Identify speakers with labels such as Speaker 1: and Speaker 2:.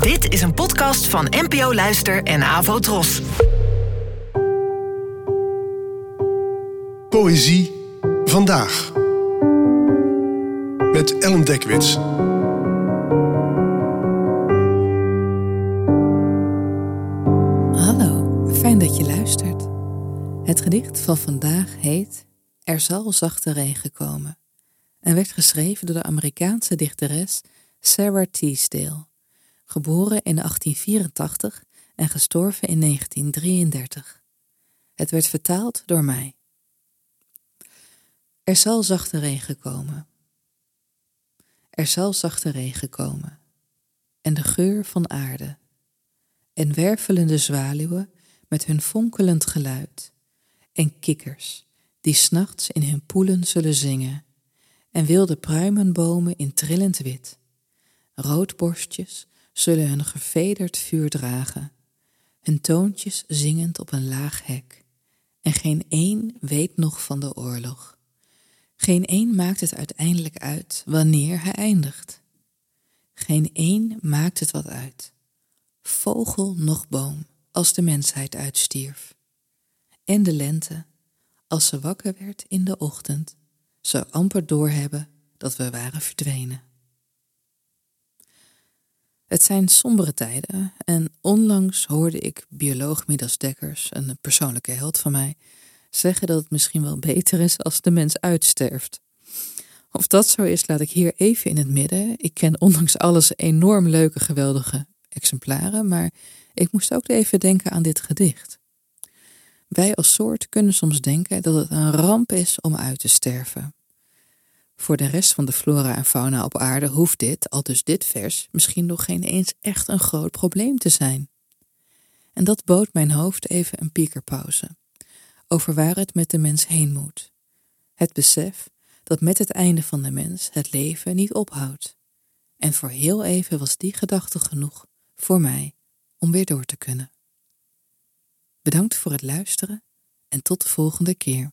Speaker 1: Dit is een podcast van NPO Luister en Avo Tros.
Speaker 2: Poëzie vandaag. Met Ellen Dekwits.
Speaker 3: Hallo, fijn dat je luistert. Het gedicht van vandaag heet Er zal zachte regen komen en werd geschreven door de Amerikaanse dichteres Sarah Teasdale, geboren in 1884 en gestorven in 1933. Het werd vertaald door mij. Er zal zachte regen komen. Er zal zachte regen komen. En de geur van aarde. En wervelende zwaluwen met hun fonkelend geluid. En kikkers die s'nachts in hun poelen zullen zingen. En wilde pruimenbomen in trillend wit. Roodborstjes zullen hun gevederd vuur dragen. Hun toontjes zingend op een laag hek. En geen één weet nog van de oorlog geen één maakt het uiteindelijk uit wanneer hij eindigt. Geen één maakt het wat uit, vogel noch boom, als de mensheid uitstierf. En de lente, als ze wakker werd in de ochtend, zou amper doorhebben dat we waren verdwenen. Het zijn sombere tijden en onlangs hoorde ik bioloog Midas Dekkers, een persoonlijke held van mij, zeggen dat het misschien wel beter is als de mens uitsterft. Of dat zo is, laat ik hier even in het midden. Ik ken ondanks alles enorm leuke, geweldige exemplaren, maar ik moest ook even denken aan dit gedicht. Wij als soort kunnen soms denken dat het een ramp is om uit te sterven. Voor de rest van de flora en fauna op aarde hoeft dit, al dus dit vers, misschien nog geen eens echt een groot probleem te zijn. En dat bood mijn hoofd even een piekerpauze over waar het met de mens heen moet. Het besef dat met het einde van de mens het leven niet ophoudt. En voor heel even was die gedachte genoeg voor mij om weer door te kunnen. Bedankt voor het luisteren en tot de volgende keer.